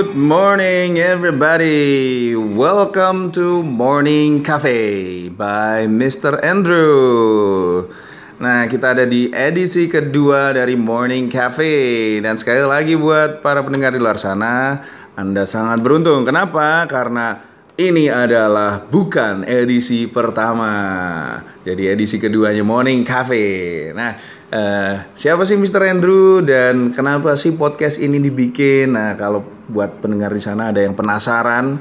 Good morning everybody. Welcome to Morning Cafe by Mr. Andrew. Nah, kita ada di edisi kedua dari Morning Cafe dan sekali lagi buat para pendengar di luar sana, Anda sangat beruntung. Kenapa? Karena ini adalah bukan edisi pertama. Jadi edisi keduanya Morning Cafe. Nah, uh, siapa sih Mr. Andrew dan kenapa sih podcast ini dibikin? Nah, kalau buat pendengar di sana ada yang penasaran,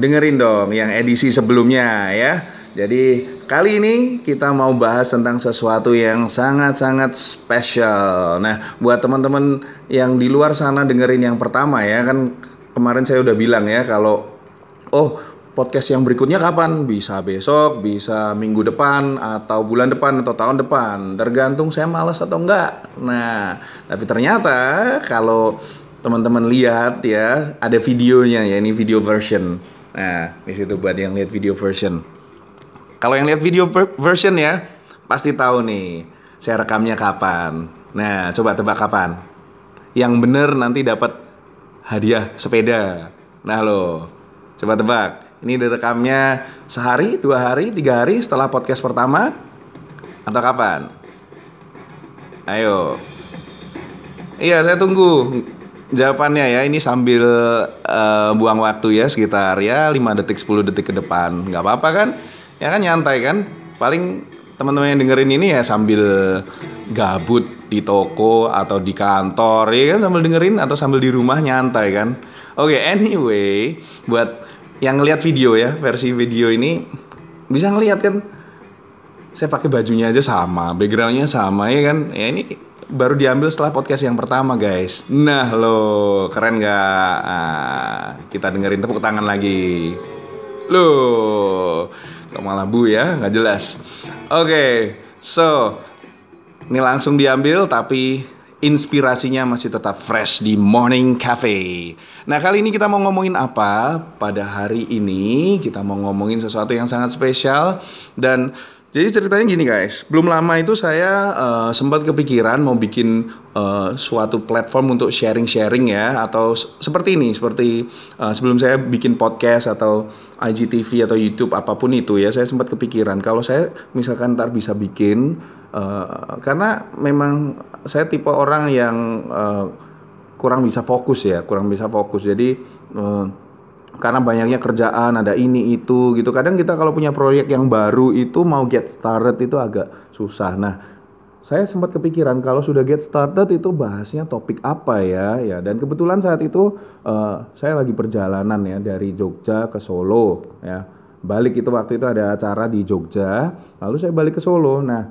dengerin dong yang edisi sebelumnya ya. Jadi kali ini kita mau bahas tentang sesuatu yang sangat-sangat spesial. Nah, buat teman-teman yang di luar sana dengerin yang pertama ya kan kemarin saya udah bilang ya kalau oh podcast yang berikutnya kapan? Bisa besok, bisa minggu depan, atau bulan depan, atau tahun depan. Tergantung saya malas atau enggak. Nah, tapi ternyata kalau teman-teman lihat ya, ada videonya ya, ini video version. Nah, di situ buat yang lihat video version. Kalau yang lihat video version ya, pasti tahu nih, saya rekamnya kapan. Nah, coba tebak kapan. Yang bener nanti dapat hadiah sepeda. Nah lo, coba tebak. Ini direkamnya sehari, dua hari, tiga hari setelah podcast pertama atau kapan? Ayo. Iya, saya tunggu jawabannya ya. Ini sambil uh, buang waktu ya sekitar ya 5 detik 10 detik ke depan. nggak apa-apa kan? Ya kan nyantai kan? Paling teman-teman yang dengerin ini ya sambil gabut di toko atau di kantor ya kan sambil dengerin atau sambil di rumah nyantai kan. Oke, okay, anyway, buat yang ngelihat video ya versi video ini bisa ngelihat kan saya pakai bajunya aja sama backgroundnya sama ya kan ya ini baru diambil setelah podcast yang pertama guys nah lo keren gak nah, kita dengerin tepuk tangan lagi lo kok malah bu ya nggak jelas oke okay, so ini langsung diambil tapi inspirasinya masih tetap fresh di Morning Cafe. Nah, kali ini kita mau ngomongin apa? Pada hari ini kita mau ngomongin sesuatu yang sangat spesial dan jadi ceritanya gini guys, belum lama itu saya uh, sempat kepikiran mau bikin uh, suatu platform untuk sharing-sharing ya atau seperti ini, seperti uh, sebelum saya bikin podcast atau IGTV atau YouTube apa pun itu ya, saya sempat kepikiran kalau saya misalkan ntar bisa bikin uh, karena memang saya tipe orang yang uh, kurang bisa fokus ya, kurang bisa fokus. Jadi uh, karena banyaknya kerjaan ada ini itu gitu. Kadang kita kalau punya proyek yang baru itu mau get started itu agak susah. Nah saya sempat kepikiran kalau sudah get started itu bahasnya topik apa ya? Ya dan kebetulan saat itu uh, saya lagi perjalanan ya dari Jogja ke Solo ya. Balik itu waktu itu ada acara di Jogja lalu saya balik ke Solo. Nah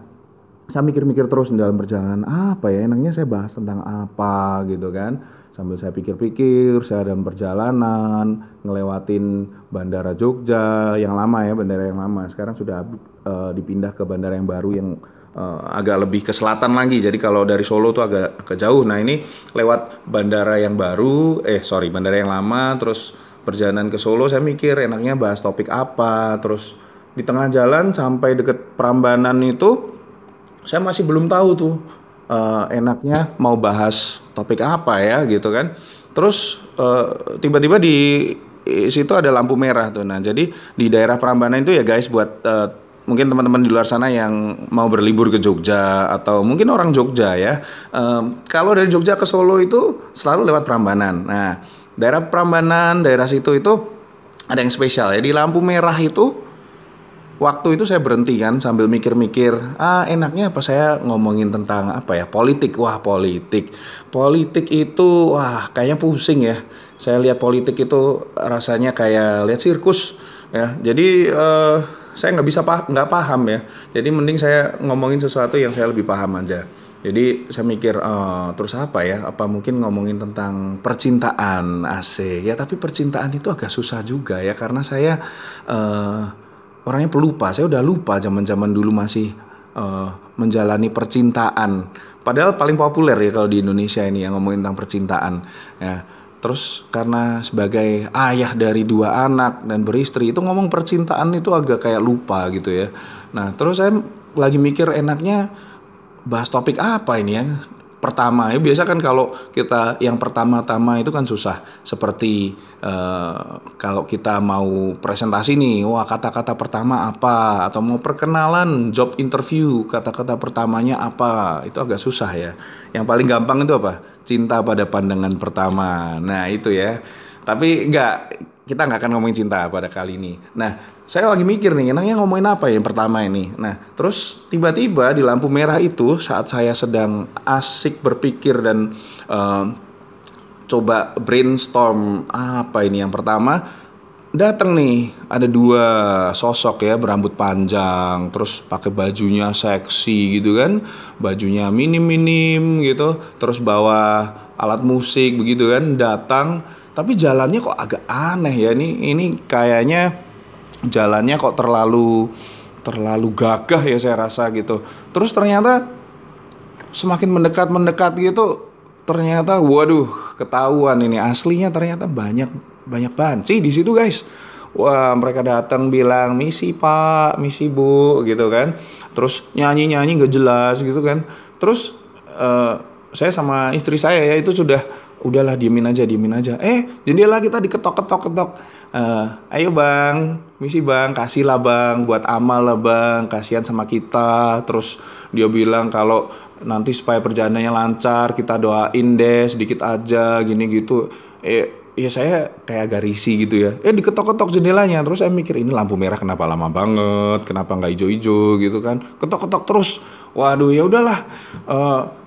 saya mikir-mikir terus dalam perjalanan apa ya enaknya saya bahas tentang apa? Gitu kan sambil saya pikir-pikir saya dalam perjalanan ngelewatin bandara Jogja yang lama ya bandara yang lama. Sekarang sudah uh, dipindah ke bandara yang baru yang uh, agak lebih ke selatan lagi. Jadi kalau dari Solo tuh agak ke jauh. Nah ini lewat bandara yang baru eh sorry bandara yang lama terus perjalanan ke Solo saya mikir enaknya bahas topik apa. Terus di tengah jalan sampai deket Prambanan itu saya masih belum tahu tuh uh, enaknya mau bahas topik apa ya gitu kan. Terus uh, tiba-tiba di situ ada lampu merah tuh. Nah, jadi di daerah Prambanan itu ya guys buat uh, mungkin teman-teman di luar sana yang mau berlibur ke Jogja atau mungkin orang Jogja ya. Um, kalau dari Jogja ke Solo itu selalu lewat Prambanan. Nah, daerah Prambanan, daerah situ itu ada yang spesial ya. Di lampu merah itu waktu itu saya berhenti kan sambil mikir-mikir ah enaknya apa saya ngomongin tentang apa ya politik? Wah politik. Politik itu wah kayaknya pusing ya. Saya lihat politik itu rasanya kayak lihat sirkus ya. Jadi uh, saya nggak bisa pah nggak paham ya. Jadi mending saya ngomongin sesuatu yang saya lebih paham aja. Jadi saya mikir uh, terus apa ya? Apa mungkin ngomongin tentang percintaan asik ya tapi percintaan itu agak susah juga ya karena saya uh, orangnya pelupa. Saya udah lupa zaman-zaman dulu masih uh, menjalani percintaan. Padahal paling populer ya kalau di Indonesia ini yang ngomongin tentang percintaan. Ya. Terus karena sebagai ayah dari dua anak dan beristri itu ngomong percintaan itu agak kayak lupa gitu ya. Nah terus saya lagi mikir enaknya bahas topik apa ini ya pertama. Ya biasa kan kalau kita yang pertama-tama itu kan susah. Seperti uh, kalau kita mau presentasi nih wah kata-kata pertama apa? Atau mau perkenalan job interview kata-kata pertamanya apa? Itu agak susah ya. Yang paling gampang itu apa? Cinta pada pandangan pertama. Nah itu ya tapi enggak kita nggak akan ngomongin cinta pada kali ini. Nah, saya lagi mikir nih, enaknya ngomongin apa ya yang pertama ini. Nah, terus tiba-tiba di lampu merah itu saat saya sedang asik berpikir dan uh, coba brainstorm apa ini yang pertama datang nih ada dua sosok ya berambut panjang terus pakai bajunya seksi gitu kan bajunya minim minim gitu terus bawa alat musik begitu kan datang tapi jalannya kok agak aneh ya ini ini kayaknya jalannya kok terlalu terlalu gagah ya saya rasa gitu terus ternyata semakin mendekat mendekat gitu ternyata waduh ketahuan ini aslinya ternyata banyak banyak banci di situ guys Wah mereka datang bilang misi pak, misi bu gitu kan. Terus nyanyi nyanyi nggak jelas gitu kan. Terus uh, saya sama istri saya ya itu sudah udahlah diemin aja diemin aja. Eh jendela kita diketok ketok. Ketok uh, ayo bang misi bang kasih lah bang buat amal lah bang kasihan sama kita. Terus dia bilang kalau nanti supaya perjalanannya lancar kita doain deh sedikit aja gini gitu. Eh ya saya kayak agak risih gitu ya. Eh diketok-ketok jendelanya. Terus saya mikir ini lampu merah kenapa lama banget? Kenapa nggak hijau-hijau? gitu kan. Ketok-ketok terus. Waduh ya udahlah. Uh,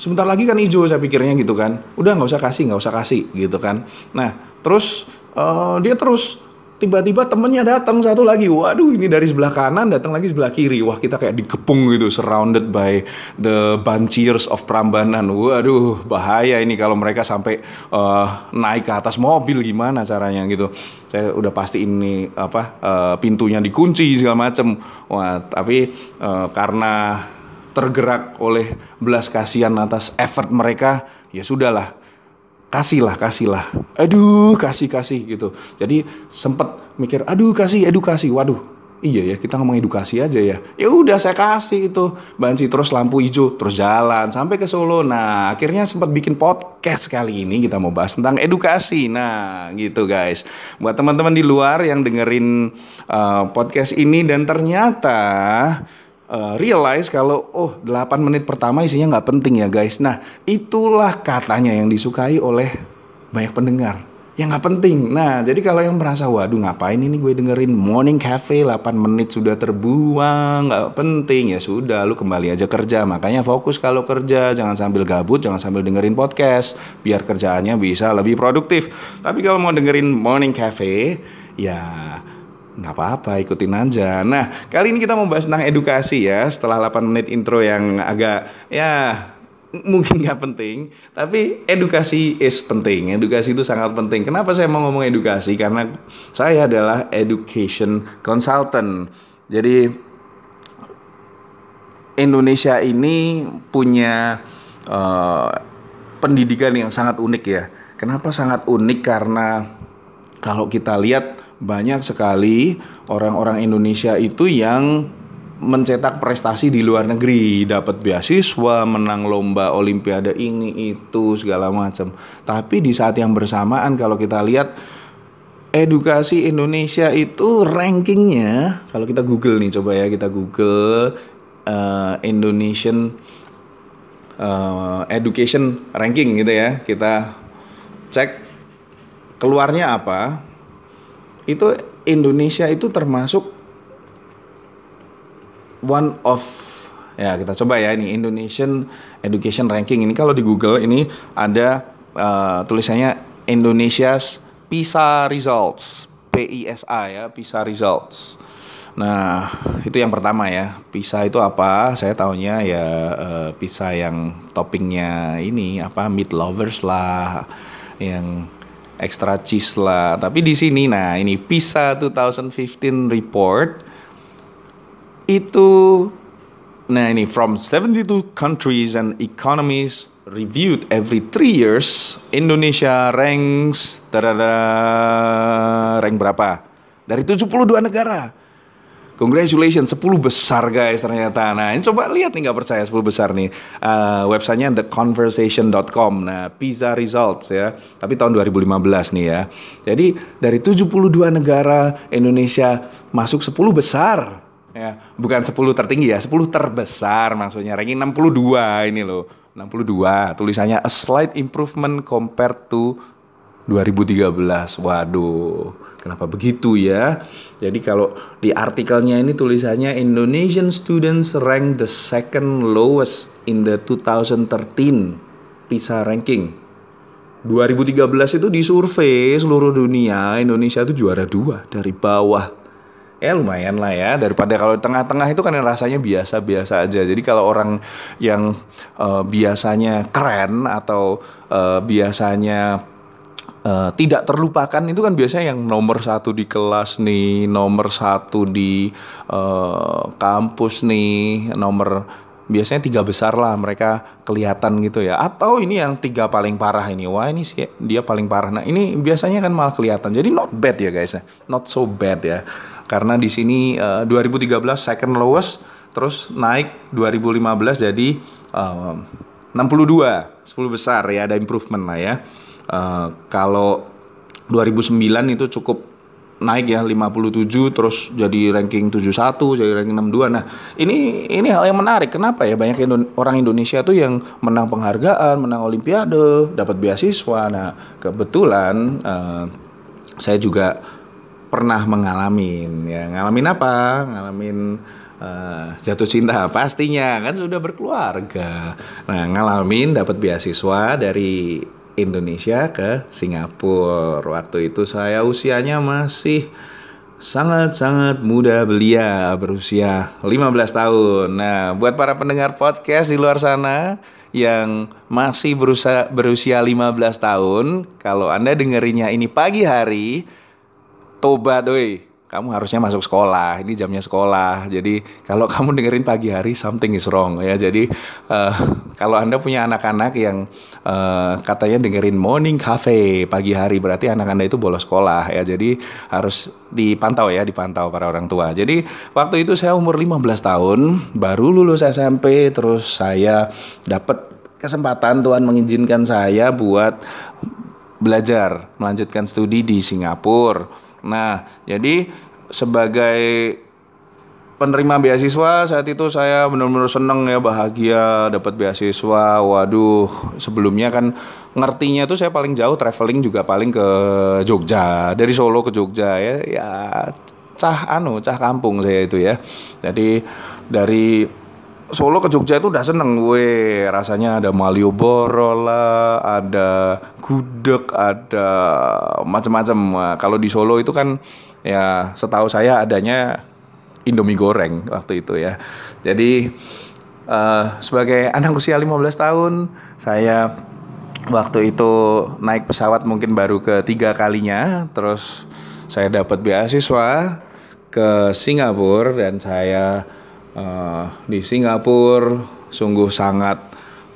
sebentar lagi kan hijau saya pikirnya gitu kan. Udah nggak usah kasih nggak usah kasih gitu kan. Nah terus uh, dia terus tiba-tiba temennya datang satu lagi. Waduh ini dari sebelah kanan datang lagi sebelah kiri. Wah kita kayak dikepung gitu surrounded by the banciers of Prambanan. Waduh bahaya ini kalau mereka sampai uh, naik ke atas mobil. Gimana caranya gitu. Saya udah pasti ini apa uh, pintunya dikunci segala macem. Wah tapi uh, karena tergerak oleh belas kasihan atas effort mereka, ya sudahlah. Kasihlah, kasihlah. Aduh, kasih kasih gitu. Jadi sempet mikir, aduh kasih edukasi. Waduh, iya ya kita ngomong edukasi aja ya. Ya udah saya kasih itu banci terus lampu hijau terus jalan sampai ke Solo. Nah akhirnya sempat bikin podcast kali ini kita mau bahas tentang edukasi. Nah gitu guys. Buat teman-teman di luar yang dengerin uh, podcast ini dan ternyata uh, realize kalau oh 8 menit pertama isinya nggak penting ya guys. Nah itulah katanya yang disukai oleh banyak pendengar yang nggak penting. Nah, jadi kalau yang merasa waduh ngapain ini gue dengerin Morning Cafe 8 menit sudah terbuang, nggak penting ya sudah lu kembali aja kerja. Makanya fokus kalau kerja, jangan sambil gabut, jangan sambil dengerin podcast biar kerjaannya bisa lebih produktif. Tapi kalau mau dengerin Morning Cafe, ya nggak apa-apa ikutin aja. Nah kali ini kita mau bahas tentang edukasi ya setelah 8 menit intro yang agak ya mungkin nggak penting, tapi edukasi is penting. Edukasi itu sangat penting. Kenapa saya mau ngomong edukasi? Karena saya adalah education consultant. Jadi Indonesia ini punya uh, pendidikan yang sangat unik ya. Kenapa sangat unik? Karena kalau kita lihat banyak sekali orang-orang Indonesia itu yang mencetak prestasi di luar negeri, dapat beasiswa, menang lomba olimpiade ini itu segala macam. Tapi di saat yang bersamaan kalau kita lihat edukasi Indonesia itu rankingnya kalau kita Google nih coba ya kita Google uh, Indonesian uh, education ranking gitu ya kita cek keluarnya apa itu Indonesia itu termasuk one of ya kita coba ya ini Indonesian Education Ranking ini kalau di Google ini ada uh, tulisannya Indonesia's PISA Results PISA ya PISA Results Nah, itu yang pertama ya. PISA itu apa? Saya tahunya ya uh, pizza yang toppingnya ini apa meat lovers lah, yang extra cheese lah. Tapi di sini nah ini PISA 2015 report itu nah ini from 72 countries and economies reviewed every three years Indonesia ranks rank berapa? Dari 72 negara. Congratulations, 10 besar guys ternyata. Nah, ini coba lihat nih nggak percaya 10 besar nih. Uh, websitenya theconversation.com. Nah, PISA results ya. Tapi tahun 2015 nih ya. Jadi dari 72 negara Indonesia masuk 10 besar. Ya, bukan 10 tertinggi ya, 10 terbesar maksudnya. Ranking 62 ini loh. 62 tulisannya a slight improvement compared to 2013. Waduh, kenapa begitu ya? Jadi kalau di artikelnya ini tulisannya Indonesian students rank the second lowest in the 2013 PISA ranking. 2013 itu disurvei seluruh dunia Indonesia itu juara dua dari bawah ya lumayan lah ya daripada kalau tengah-tengah itu kan rasanya biasa-biasa aja jadi kalau orang yang uh, biasanya keren atau uh, biasanya uh, tidak terlupakan itu kan biasanya yang nomor satu di kelas nih, nomor satu di uh, kampus nih, nomor biasanya tiga besar lah mereka kelihatan gitu ya. Atau ini yang tiga paling parah ini, wah ini sih dia paling parah. Nah ini biasanya kan malah kelihatan. Jadi not bad ya guys, not so bad ya. Karena di sini uh, 2013 second lowest, terus naik 2015 jadi uh, 62, 10 besar ya ada improvement lah ya. Uh, kalau 2009 itu cukup naik ya 57 terus jadi ranking 71 jadi ranking 62 nah ini ini hal yang menarik. Kenapa ya banyak Indo orang Indonesia tuh yang menang penghargaan menang olimpiade dapat beasiswa? Nah kebetulan uh, saya juga pernah mengalami ya ngalamin apa? Ngalamin uh, jatuh cinta pastinya. Kan sudah berkeluarga. Nah ngalamin dapat beasiswa dari Indonesia ke Singapura. Waktu itu saya usianya masih sangat-sangat muda belia berusia 15 tahun. Nah, buat para pendengar podcast di luar sana yang masih berusia berusia 15 tahun, kalau Anda dengerinnya ini pagi hari, tobat doi kamu harusnya masuk sekolah ini jamnya sekolah. Jadi kalau kamu dengerin pagi hari something is wrong ya. Jadi uh, kalau anda punya anak-anak yang uh, katanya dengerin morning cafe pagi hari berarti anak anda itu bolos sekolah ya. Jadi harus dipantau ya dipantau para orang tua. Jadi waktu itu saya umur 15 tahun baru lulus SMP terus saya dapat kesempatan Tuhan mengizinkan saya buat belajar melanjutkan studi di Singapura Nah, jadi sebagai penerima beasiswa saat itu saya benar-benar seneng ya bahagia dapat beasiswa. Waduh, sebelumnya kan ngertinya tuh saya paling jauh traveling juga paling ke Jogja dari Solo ke Jogja ya. Ya cah anu cah kampung saya itu ya. Jadi dari Solo ke Jogja itu udah seneng. Gue rasanya ada Malioboro lah ada gudeg ada macam-macam kalau di Solo itu kan ya setahu saya adanya Indomie goreng waktu itu ya. Jadi uh, sebagai anak usia 15 tahun saya waktu itu naik pesawat mungkin baru ketiga kalinya. Terus saya dapat beasiswa ke Singapura dan saya uh, di Singapura sungguh sangat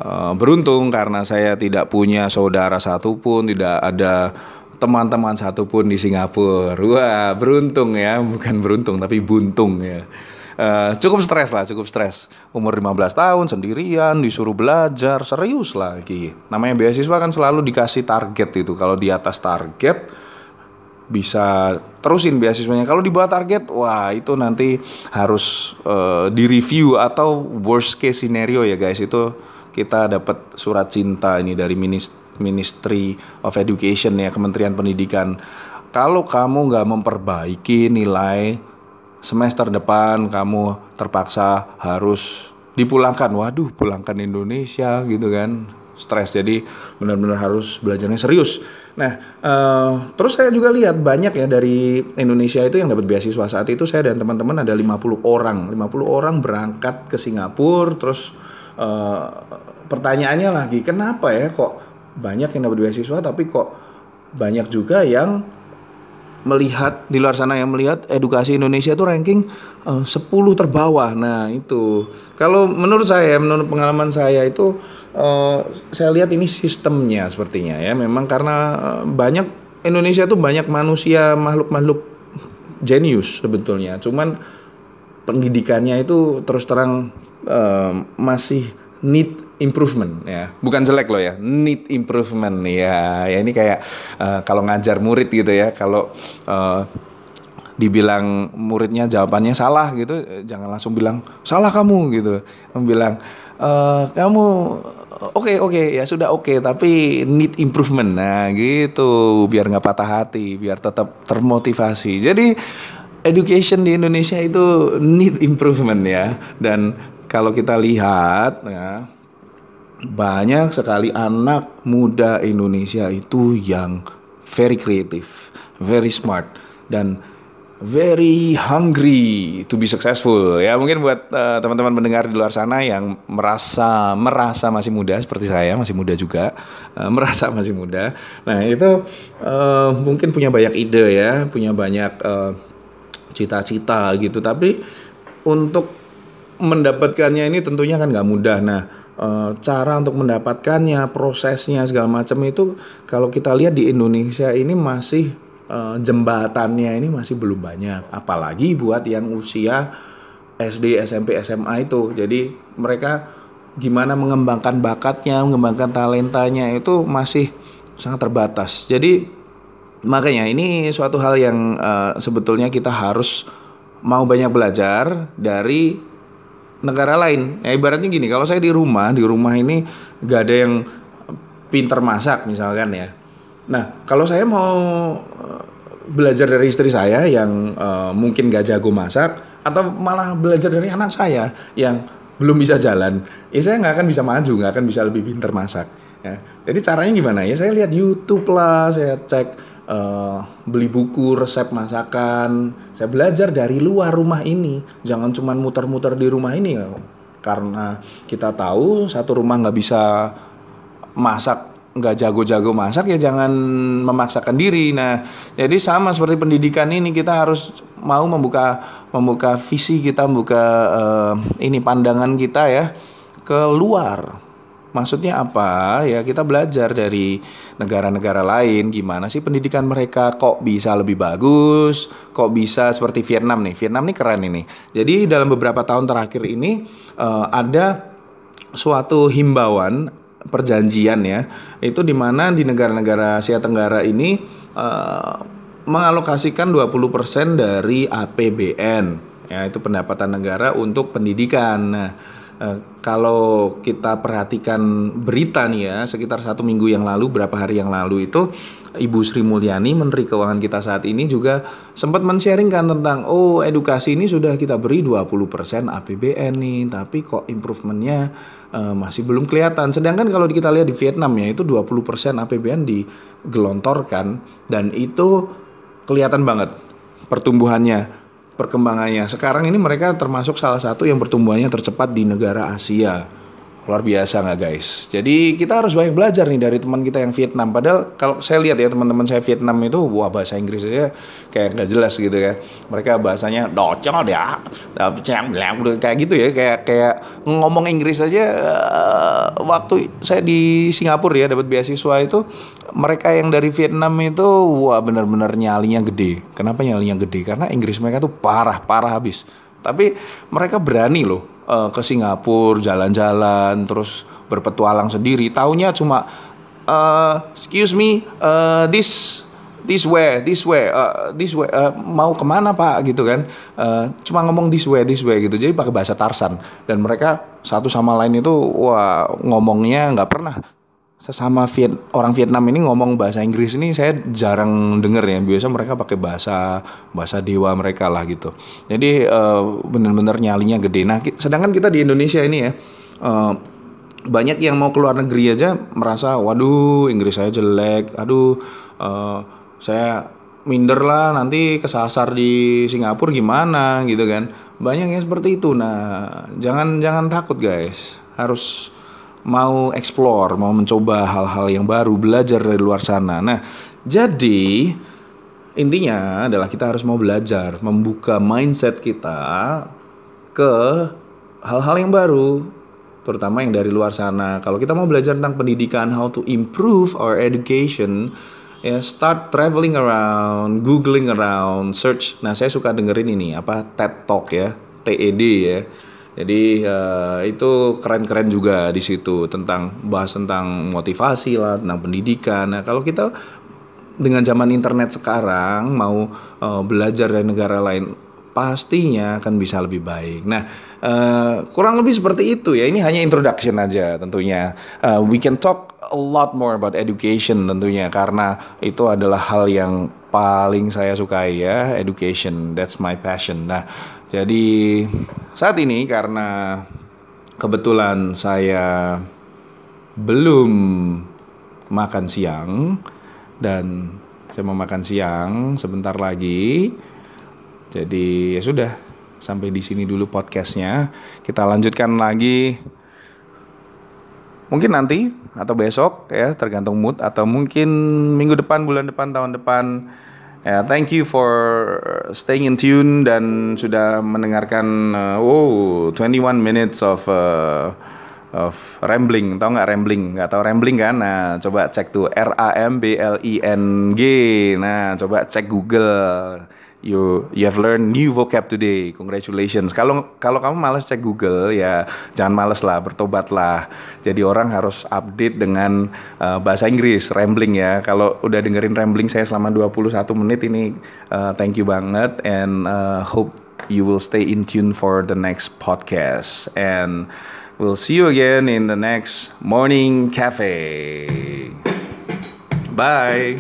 uh, beruntung karena saya tidak punya saudara satupun, tidak ada teman-teman satupun di Singapura. Wah, beruntung ya, bukan beruntung tapi buntung ya. Uh, cukup stres lah, cukup stres. Umur 15 tahun sendirian, disuruh belajar, serius lagi. Namanya beasiswa kan selalu dikasih target itu. Kalau di atas target, bisa terusin beasiswanya. Kalau di bawah target, wah itu nanti harus uh, direview atau worst case scenario ya guys itu kita dapat surat cinta ini dari Ministry of Education ya Kementerian Pendidikan. Kalau kamu nggak memperbaiki nilai semester depan, kamu terpaksa harus dipulangkan. Waduh, pulangkan Indonesia gitu kan stres. Jadi benar-benar harus belajarnya serius. Nah uh, terus saya juga lihat banyak ya dari Indonesia itu yang dapat beasiswa. Saat itu saya dan teman-teman ada 50 orang. 50 orang berangkat ke Singapura terus uh, pertanyaannya lagi kenapa ya kok banyak yang dapat beasiswa tapi kok banyak juga yang melihat di luar sana yang melihat edukasi Indonesia itu ranking uh, 10 terbawah. Nah, itu. Kalau menurut saya, menurut pengalaman saya itu uh, saya lihat ini sistemnya sepertinya ya. Memang karena uh, banyak Indonesia tuh banyak manusia makhluk-makhluk jenius sebetulnya. Cuman pendidikannya itu terus terang uh, masih need improvement ya. Bukan jelek loh ya need improvement ya. Ya ini kayak uh, kalau ngajar murid gitu ya kalau uh, dibilang muridnya jawabannya salah gitu jangan langsung bilang salah kamu gitu. Bilang e, kamu oke okay, oke okay, ya sudah oke okay, tapi need improvement nah gitu. Biar nggak patah hati biar tetap termotivasi. Jadi education di Indonesia itu need improvement ya. Dan kalau kita lihat ya banyak sekali anak muda Indonesia itu yang very creative, very smart dan very hungry to be successful. Ya mungkin buat uh, teman-teman mendengar di luar sana yang merasa merasa masih muda seperti saya masih muda juga uh, merasa masih muda. Nah itu uh, mungkin punya banyak ide ya punya banyak cita-cita uh, gitu. Tapi untuk mendapatkannya ini tentunya kan nggak mudah nah Uh, cara untuk mendapatkannya, prosesnya segala macam itu kalau kita lihat di Indonesia ini masih uh, jembatannya ini masih belum banyak, apalagi buat yang usia SD, SMP, SMA itu. Jadi mereka gimana mengembangkan bakatnya, mengembangkan talentanya itu masih sangat terbatas. Jadi makanya ini suatu hal yang uh, sebetulnya kita harus mau banyak belajar dari negara lain. Ya ibaratnya gini, kalau saya di rumah, di rumah ini gak ada yang pinter masak misalkan ya. Nah, kalau saya mau eh, belajar dari istri saya yang uh, mungkin gak jago masak atau malah belajar dari anak saya yang belum bisa jalan, ya saya nggak akan bisa maju, nggak akan bisa lebih pinter masak. Ya. Jadi caranya gimana ya? Saya lihat YouTube lah, saya cek uh, beli buku resep masakan. Saya belajar dari luar rumah ini. Jangan cuma muter-muter di rumah ini. Karena kita tahu satu rumah nggak bisa masak nggak jago-jago masak ya jangan memaksakan diri. Nah, jadi sama seperti pendidikan ini kita harus mau membuka membuka visi kita, membuka uh, ini pandangan kita ya ke luar Maksudnya apa? Ya kita belajar dari negara-negara lain gimana sih pendidikan mereka kok bisa lebih bagus, kok bisa seperti Vietnam nih. Vietnam nih keren ini. Jadi dalam beberapa tahun terakhir ini uh, ada suatu himbauan perjanjian ya. Itu di mana di negara-negara Asia Tenggara ini uh, mengalokasikan 20% dari APBN ya itu pendapatan negara untuk pendidikan. Nah, Eh, kalau kita perhatikan berita nih ya, sekitar satu minggu yang lalu, berapa hari yang lalu itu, Ibu Sri Mulyani, Menteri Keuangan kita saat ini juga sempat men-sharingkan tentang, oh edukasi ini sudah kita beri 20% APBN nih, tapi kok improvementnya uh, masih belum kelihatan. Sedangkan kalau kita lihat di Vietnam ya, itu 20% APBN digelontorkan, dan itu kelihatan banget pertumbuhannya perkembangannya. Sekarang ini mereka termasuk salah satu yang pertumbuhannya tercepat di negara Asia. Luar biasa nggak guys? Jadi kita harus banyak belajar nih dari teman kita yang Vietnam. Padahal kalau saya lihat ya teman-teman saya Vietnam itu wah bahasa Inggris aja kayak nggak jelas gitu ya. Mereka bahasanya docong ya, kayak gitu ya, kayak kayak ngomong Inggris aja. Uh, waktu saya di Singapura ya dapat beasiswa itu mereka yang dari Vietnam itu wah benar-benar nyalinya gede. Kenapa nyalinya gede? Karena Inggris mereka tuh parah parah habis. Tapi mereka berani loh uh, ke Singapura jalan-jalan terus berpetualang sendiri. Taunya cuma uh, excuse me uh, this this way this way uh, this way uh, mau ke mana pak? Gitu kan. Uh, cuma ngomong this way this way gitu. Jadi pakai bahasa Tarsan dan mereka satu sama lain itu wah ngomongnya nggak pernah sesama Viet, orang Vietnam ini ngomong bahasa Inggris ini saya jarang denger ya. Biasa mereka pakai bahasa bahasa dewa mereka lah gitu. Jadi uh, bener-bener nyalinya gede. Nah, sedangkan kita di Indonesia ini ya uh, banyak yang mau keluar negeri aja merasa waduh Inggris saya jelek. Aduh uh, saya minder lah nanti kesasar di Singapura gimana gitu kan. Banyak yang seperti itu. Nah, jangan jangan takut guys. Harus mau explore, mau mencoba hal-hal yang baru, belajar dari luar sana. Nah, jadi intinya adalah kita harus mau belajar, membuka mindset kita ke hal-hal yang baru, terutama yang dari luar sana. Kalau kita mau belajar tentang pendidikan, how to improve our education, ya start traveling around, googling around, search. Nah, saya suka dengerin ini apa TED Talk ya. TED ya. Jadi uh, itu keren-keren juga di situ tentang bahas tentang motivasi lah, tentang pendidikan. Nah, kalau kita dengan zaman internet sekarang mau uh, belajar dari negara lain pastinya akan bisa lebih baik. Nah, uh, kurang lebih seperti itu ya. Ini hanya introduction aja tentunya. Uh, we can talk a lot more about education tentunya karena itu adalah hal yang paling saya sukai ya, education. That's my passion. Nah, jadi saat ini karena kebetulan saya belum makan siang dan saya mau makan siang sebentar lagi. Jadi ya sudah sampai di sini dulu podcastnya. Kita lanjutkan lagi mungkin nanti atau besok ya tergantung mood atau mungkin minggu depan bulan depan tahun depan Ya, thank you for staying in tune dan sudah mendengarkan uh, oh 21 minutes of uh, of rambling. Tahu nggak rambling? Nggak tahu rambling kan? Nah, coba cek tuh R A M B L I N G. Nah, coba cek Google you you have learned new vocab today. Congratulations. Kalau kalau kamu malas cek Google ya jangan malas lah, bertobatlah. Jadi orang harus update dengan uh, bahasa Inggris, rambling ya. Kalau udah dengerin rambling saya selama 21 menit ini uh, thank you banget and uh, hope you will stay in tune for the next podcast and we'll see you again in the next morning cafe. Bye.